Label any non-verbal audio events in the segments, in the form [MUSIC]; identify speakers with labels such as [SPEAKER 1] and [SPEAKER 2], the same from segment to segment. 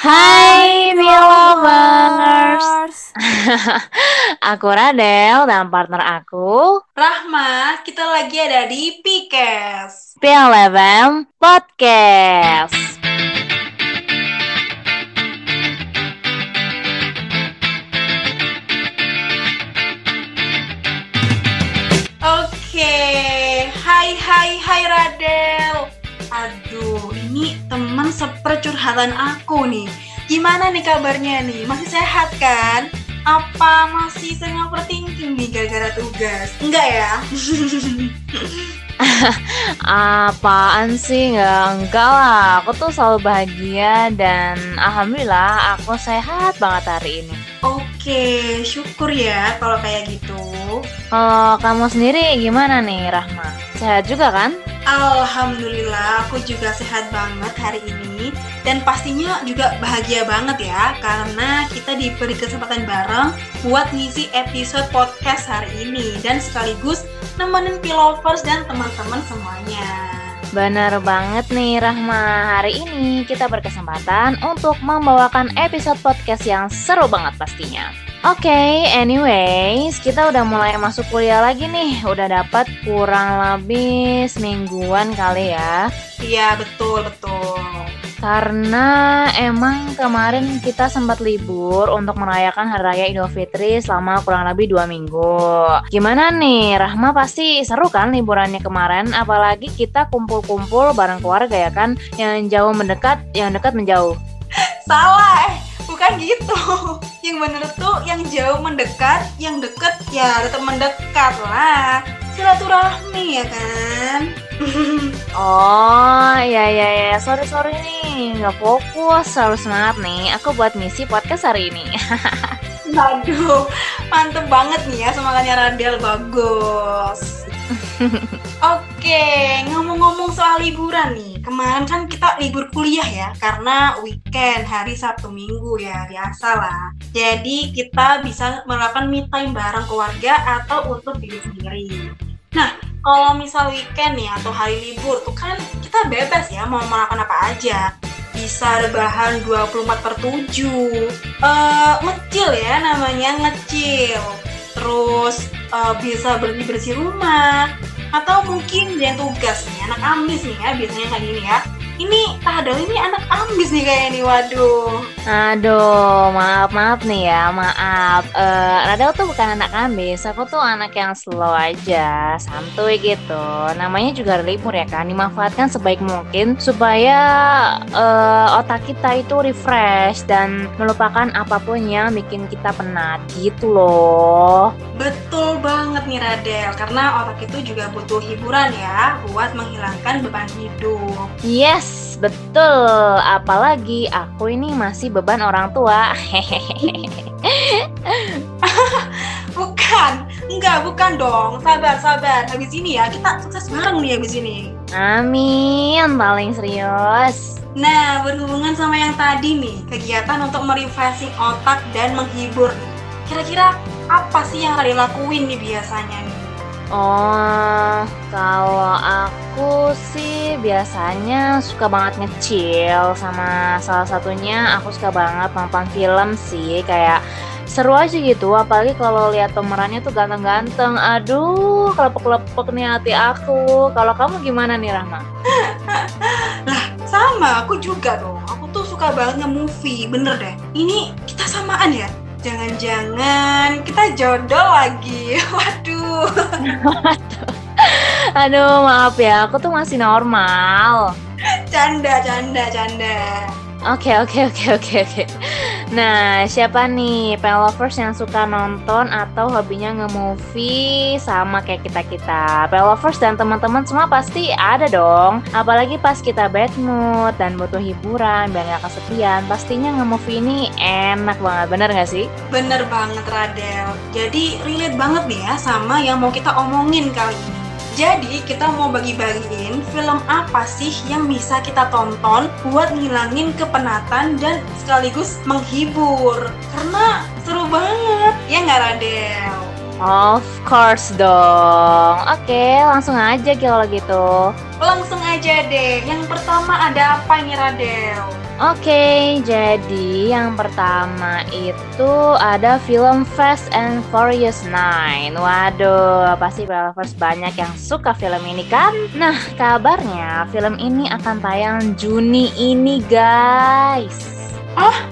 [SPEAKER 1] Hai Lovers [LAUGHS] Aku Radel dan partner aku.
[SPEAKER 2] Rahma, kita lagi ada di Pikes
[SPEAKER 1] PLFM Podcast.
[SPEAKER 2] Oke, hai hai hai Radel. Aduh, ini teman sepercurhatan aku nih Gimana nih kabarnya nih? Masih sehat kan? Apa masih sering overthinking nih gara-gara tugas? Enggak ya? [LAUGHS]
[SPEAKER 1] Apaan sih? Nggak, enggak lah Aku tuh selalu bahagia dan Alhamdulillah aku sehat banget hari ini
[SPEAKER 2] Oke, syukur ya kalau kayak gitu
[SPEAKER 1] Kalau kamu sendiri gimana nih Rahma? Sehat juga kan?
[SPEAKER 2] Alhamdulillah, aku juga sehat banget hari ini. Dan pastinya juga bahagia banget ya karena kita diberi kesempatan bareng buat ngisi episode podcast hari ini. Dan sekaligus nemenin Pilovers dan teman-teman semuanya.
[SPEAKER 1] Bener banget nih Rahma. Hari ini kita berkesempatan untuk membawakan episode podcast yang seru banget pastinya Oke, okay, anyways, kita udah mulai masuk kuliah lagi nih. Udah dapat kurang lebih semingguan kali ya.
[SPEAKER 2] Iya, betul, betul.
[SPEAKER 1] Karena emang kemarin kita sempat libur untuk merayakan Hari Raya Idul Fitri selama kurang lebih dua minggu. Gimana nih, Rahma pasti seru kan liburannya kemarin? Apalagi kita kumpul-kumpul bareng keluarga ya kan? Yang jauh mendekat, yang dekat menjauh. [LAUGHS]
[SPEAKER 2] Salah, eh bukan gitu yang bener tuh yang jauh mendekat yang deket ya tetap mendekat lah. Silaturahmi ya kan? [LAUGHS]
[SPEAKER 1] Oh ya ya ya. Sorry sorry nih. Nggak fokus. Harus semangat nih. Aku buat misi podcast hari ini. [LAUGHS]
[SPEAKER 2] Aduh, mantep banget nih ya semangatnya Radel bagus. [LAUGHS] Oke, ngomong-ngomong soal liburan nih, kemarin kan kita libur kuliah ya, karena weekend hari Sabtu Minggu ya, biasa lah. Jadi kita bisa melakukan me time bareng keluarga atau untuk diri sendiri. Nah, kalau misal weekend nih atau hari libur tuh kan kita bebas ya mau melakukan apa aja bisa rebahan 24 per 7 uh, ngecil ya namanya ngecil terus uh, bisa bersih-bersih rumah atau mungkin yang tugas nih anak amis nih ya biasanya kayak gini ya ini Tahdal ini anak ambis nih kayaknya nih, waduh.
[SPEAKER 1] Aduh, maaf maaf nih ya, maaf. Uh, Radel tuh bukan anak ambis, aku tuh anak yang slow aja, santuy gitu. Namanya juga libur ya kan, dimanfaatkan sebaik mungkin supaya uh, otak kita itu refresh dan melupakan apa pun yang bikin kita penat gitu loh.
[SPEAKER 2] Betul banget nih Radel, karena otak itu juga butuh hiburan ya buat menghilangkan beban hidup.
[SPEAKER 1] Yes, betul. Apalagi aku ini masih beban orang tua. [LAUGHS]
[SPEAKER 2] bukan, enggak, bukan dong. Sabar, sabar. Habis ini ya, kita sukses bareng nih habis ini.
[SPEAKER 1] Amin, paling serius.
[SPEAKER 2] Nah, berhubungan sama yang tadi nih, kegiatan untuk merefreshing otak dan menghibur. Kira-kira apa sih yang kalian lakuin nih biasanya nih?
[SPEAKER 1] Oh, kalau aku sih biasanya suka banget ngecil sama salah satunya aku suka banget nonton film sih kayak seru aja gitu apalagi kalau lihat pemerannya tuh ganteng-ganteng. Aduh kelepek-kelepek nih hati aku. Kalau kamu gimana nih Rahma? [LAUGHS]
[SPEAKER 2] lah sama aku juga dong. Aku tuh suka banget nge-movie bener deh. Ini kita samaan ya Jangan-jangan kita jodoh lagi. [LAUGHS] Waduh. [LAUGHS]
[SPEAKER 1] Aduh, maaf ya, aku tuh masih normal.
[SPEAKER 2] Canda, canda, canda.
[SPEAKER 1] Oke, oke, oke, oke, oke. Nah, siapa nih pelovers yang suka nonton atau hobinya nge-movie sama kayak kita-kita? Pelovers dan teman-teman semua pasti ada dong. Apalagi pas kita bad mood dan butuh hiburan biar gak kesepian, pastinya nge-movie ini enak banget. Bener gak sih?
[SPEAKER 2] Bener banget, Radel. Jadi relate banget nih ya sama yang mau kita omongin kali ini. Jadi kita mau bagi-bagiin film apa sih yang bisa kita tonton buat ngilangin kepenatan dan sekaligus menghibur. Karena seru banget, ya nggak Radel?
[SPEAKER 1] Of course dong. Oke, langsung aja kalau gitu.
[SPEAKER 2] Langsung aja deh. Yang pertama ada apa ini Radel?
[SPEAKER 1] Oke, jadi yang pertama itu ada film Fast and Furious 9. Waduh, pasti lovers banyak yang suka film ini kan? Nah, kabarnya film ini akan tayang Juni ini, guys.
[SPEAKER 2] Ah,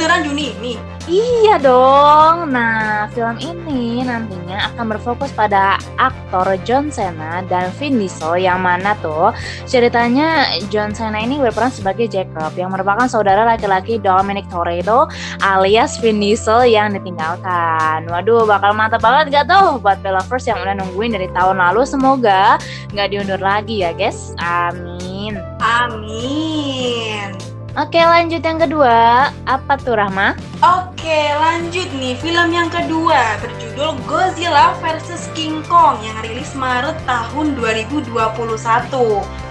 [SPEAKER 2] beneran Juni ini?
[SPEAKER 1] Iya dong. Nah, film ini nantinya akan berfokus pada aktor John Cena dan Vin Diesel yang mana tuh ceritanya John Cena ini berperan sebagai Jacob yang merupakan saudara laki-laki Dominic Toretto alias Vin Diesel yang ditinggalkan. Waduh, bakal mantap banget gak tuh buat lovers yang udah nungguin dari tahun lalu. Semoga nggak diundur lagi ya guys. Amin.
[SPEAKER 2] Amin.
[SPEAKER 1] Oke lanjut yang kedua. Apa tuh Rahma?
[SPEAKER 2] Oke lanjut nih. Film yang kedua Berjudul Godzilla vs King Kong Yang rilis Maret tahun 2021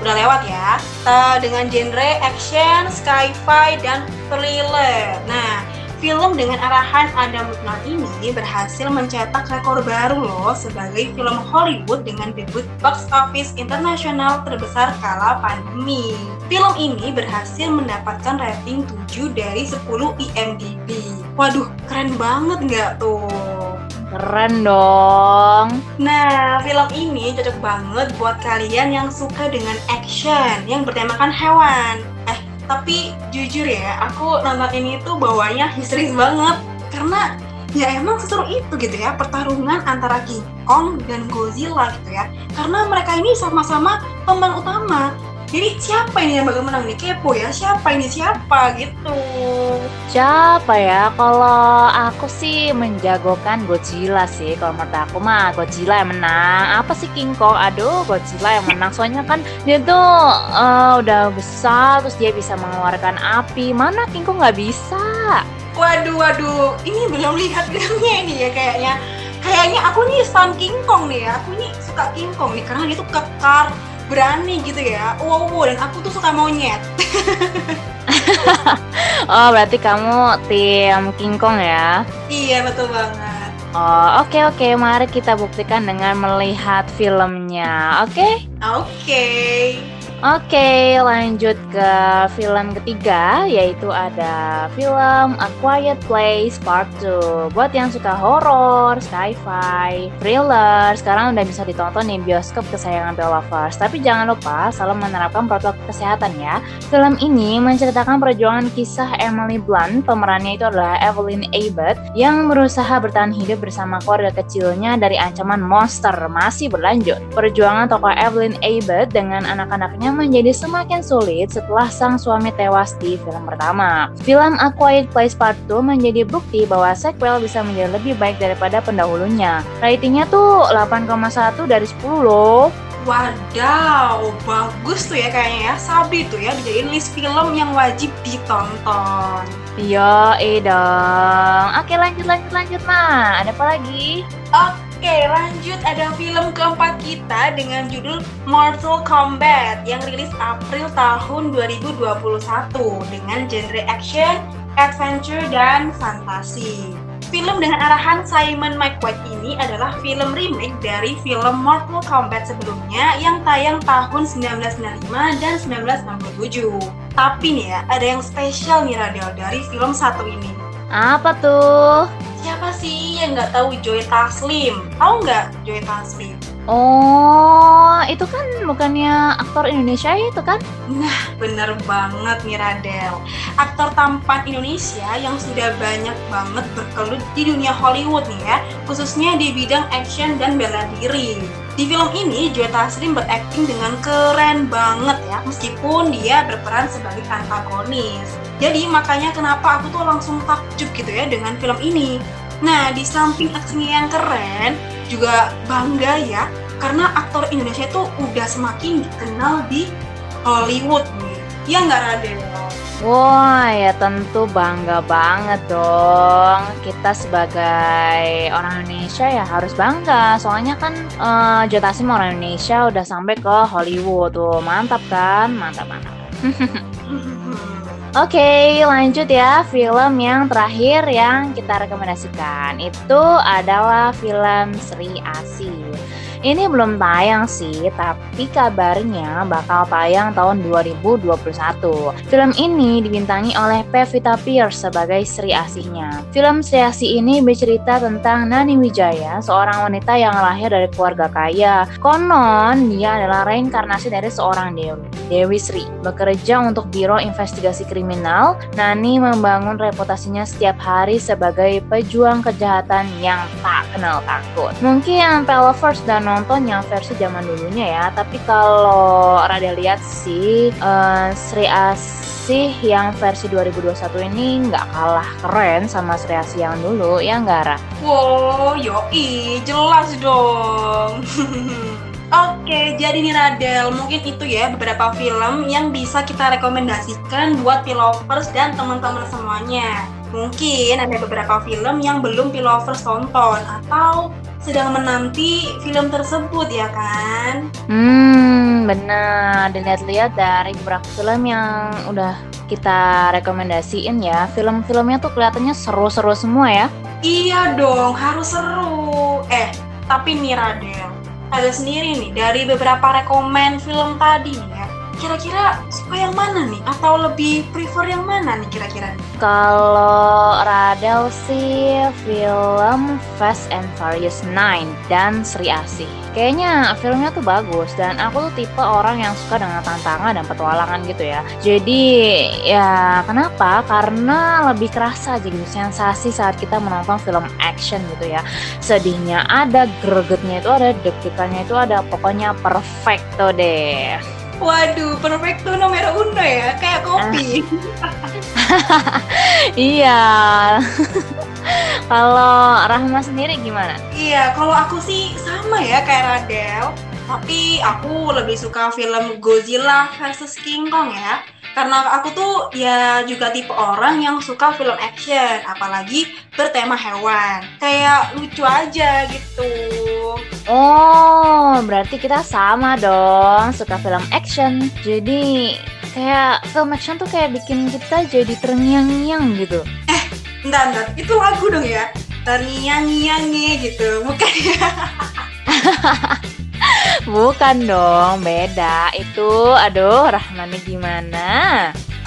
[SPEAKER 2] Udah lewat ya? Dengan genre action, sci-fi, dan thriller. Nah Film dengan arahan Adam Lukman ini berhasil mencetak rekor baru loh sebagai film Hollywood dengan debut box office internasional terbesar kala pandemi. Film ini berhasil mendapatkan rating 7 dari 10 IMDb. Waduh, keren banget nggak tuh?
[SPEAKER 1] Keren dong.
[SPEAKER 2] Nah, film ini cocok banget buat kalian yang suka dengan action yang bertemakan hewan. Eh, tapi jujur ya aku nonton ini tuh bawanya histeris banget. Karena ya emang seseru itu gitu ya pertarungan antara King Kong dan Godzilla gitu ya. Karena mereka ini sama-sama pemeran utama jadi siapa ini yang bakal menang nih? Kepo ya siapa ini? Siapa? Gitu.
[SPEAKER 1] Siapa ya? Kalau aku sih menjagokan Godzilla sih. Kalau menurut aku mah Godzilla yang menang. Apa sih King Kong? Aduh Godzilla yang menang. Soalnya kan dia tuh uh, udah besar terus dia bisa mengeluarkan api. Mana King Kong nggak bisa?
[SPEAKER 2] Waduh waduh. Ini belum lihat filmnya ini ya kayaknya. Kayaknya aku nih stan King Kong nih ya. Aku nih suka King Kong nih karena dia tuh kekar berani gitu ya wow, wow dan aku tuh suka monyet [LAUGHS]
[SPEAKER 1] oh berarti kamu tim King Kong ya
[SPEAKER 2] iya betul banget
[SPEAKER 1] oh oke okay, oke okay. mari kita buktikan dengan melihat filmnya oke okay?
[SPEAKER 2] oke okay.
[SPEAKER 1] Oke, lanjut ke film ketiga, yaitu ada film A Quiet Place Part 2. Buat yang suka horor, sci-fi, thriller, sekarang udah bisa ditonton di bioskop kesayangan Lovers. Tapi jangan lupa selalu menerapkan protokol kesehatan ya. Film ini menceritakan perjuangan kisah Emily Blunt, pemerannya itu adalah Evelyn Abbott, yang berusaha bertahan hidup bersama keluarga kecilnya dari ancaman monster masih berlanjut. Perjuangan tokoh Evelyn Abbott dengan anak-anaknya menjadi semakin sulit setelah sang suami tewas di film pertama. Film A Quiet Place Part 2 menjadi bukti bahwa sequel bisa menjadi lebih baik daripada pendahulunya. Ratingnya tuh 8,1 dari 10 loh.
[SPEAKER 2] Wadaw, bagus tuh ya kayaknya ya. Sabi tuh ya dijadiin list film yang wajib ditonton.
[SPEAKER 1] Iya, eh dong. Oke lanjut lanjut lanjut mah. Ada apa lagi?
[SPEAKER 2] Oke. Oke, lanjut ada film keempat kita dengan judul Mortal Kombat yang rilis April tahun 2021 dengan genre action, adventure, dan fantasi. Film dengan arahan Simon McQuaid ini adalah film remake dari film Mortal Kombat sebelumnya yang tayang tahun 1995 dan 1967. Tapi nih ya, ada yang spesial nih Radel dari film satu ini.
[SPEAKER 1] Apa tuh?
[SPEAKER 2] Siapa sih yang nggak tahu Joy Taslim? Tahu nggak Joy Taslim?
[SPEAKER 1] Oh, itu kan bukannya aktor Indonesia itu kan?
[SPEAKER 2] Nah, bener banget nih Radel. Aktor tampan Indonesia yang sudah banyak banget berkelut di dunia Hollywood nih ya, khususnya di bidang action dan bela diri. Di film ini, Joy Taslim berakting dengan keren banget ya, meskipun dia berperan sebagai antagonis. Jadi makanya kenapa aku tuh langsung takjub gitu ya dengan film ini. Nah, di samping aksinya yang keren, juga bangga ya karena aktor Indonesia itu udah semakin dikenal di Hollywood nih. Ya nggak Raden?
[SPEAKER 1] Wah ya tentu bangga banget dong Kita sebagai orang Indonesia ya harus bangga Soalnya kan uh, Jotasim orang Indonesia udah sampai ke Hollywood tuh Mantap kan? Mantap mantap [LAUGHS] Oke, okay, lanjut ya. Film yang terakhir yang kita rekomendasikan itu adalah film Sri Asih. Ini belum tayang sih, tapi kabarnya bakal tayang tahun 2021. Film ini dibintangi oleh Pevita Pierce sebagai Sri Asihnya. Film Sri Asih ini bercerita tentang Nani Wijaya, seorang wanita yang lahir dari keluarga kaya. Konon, dia adalah reinkarnasi dari seorang dewi, Dewi Sri. Bekerja untuk Biro Investigasi Kriminal, Nani membangun reputasinya setiap hari sebagai pejuang kejahatan yang tak kenal takut. Mungkin Pelovers dan nonton yang versi zaman dulunya ya, tapi kalau Rada lihat sih uh, Sri Asih yang versi 2021 ini nggak kalah keren sama Sri Asih yang dulu, ya nggak Ra?
[SPEAKER 2] Wow, yoi, jelas dong. [LAUGHS] Oke, jadi nih Radel, mungkin itu ya beberapa film yang bisa kita rekomendasikan buat Pilovers dan teman-teman semuanya. Mungkin ada beberapa film yang belum Pilovers tonton atau sedang menanti film tersebut ya kan?
[SPEAKER 1] Hmm, benar. Dilihat-lihat dari beberapa film yang udah kita rekomendasiin ya, film-filmnya tuh kelihatannya seru-seru semua ya.
[SPEAKER 2] Iya dong, harus seru. Eh, tapi nih Radel, ada sendiri nih dari beberapa rekomend film tadi nih ya. Kira-kira suka yang mana nih? Atau lebih prefer yang mana nih kira-kira?
[SPEAKER 1] Kalau Radel sih film Fast and Furious 9 dan Sri Asih. Kayaknya filmnya tuh bagus dan aku tuh tipe orang yang suka dengan tantangan dan petualangan gitu ya. Jadi ya kenapa? Karena lebih kerasa aja gitu sensasi saat kita menonton film action gitu ya. Sedihnya ada, gregetnya itu ada, deg-degannya itu ada, pokoknya perfecto deh.
[SPEAKER 2] Waduh, perfecto nomor uno ya, kayak kopi. [LAUGHS]
[SPEAKER 1] iya. [LAUGHS] kalau Rahma sendiri gimana?
[SPEAKER 2] Iya, kalau aku sih sama ya kayak Radel. Tapi aku lebih suka film Godzilla versus King Kong ya. Karena aku tuh ya juga tipe orang yang suka film action, apalagi bertema hewan. Kayak lucu aja gitu.
[SPEAKER 1] Oh, berarti kita sama dong, suka film action. Jadi kayak film action tuh kayak bikin kita jadi terngiang-ngiang gitu.
[SPEAKER 2] Eh, entar, entar. Itu lagu dong ya? Terngiang-ngiang gitu, bukan ya? [LAUGHS]
[SPEAKER 1] Bukan dong, beda. Itu, aduh, Rahmani gimana?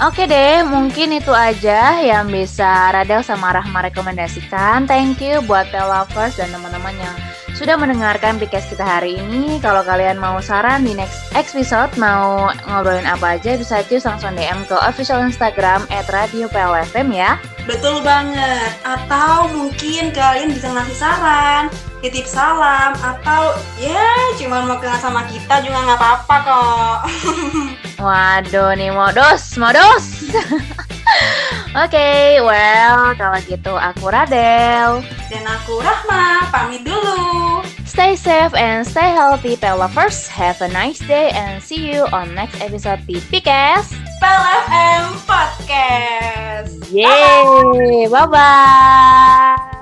[SPEAKER 1] Oke deh, mungkin itu aja yang bisa Radel sama Rahma rekomendasikan. Thank you buat lovers dan teman-teman yang sudah mendengarkan podcast kita hari ini. Kalau kalian mau saran di next episode, mau ngobrolin apa aja, bisa cus langsung DM ke official Instagram at Radio PLFM ya.
[SPEAKER 2] Betul banget. Atau mungkin kalian bisa ngasih saran, titip salam, atau ya cuma mau kenal sama kita juga nggak apa-apa kok. [LAUGHS]
[SPEAKER 1] Waduh nih modus, modus. [LAUGHS] Oke, okay, well kalau gitu aku Radel
[SPEAKER 2] dan aku Rahma pamit dulu.
[SPEAKER 1] Stay safe and stay healthy, Pel lovers. Have a nice day and see you on next episode di PKS
[SPEAKER 2] Pel FM Podcast.
[SPEAKER 1] Yay! Bye bye.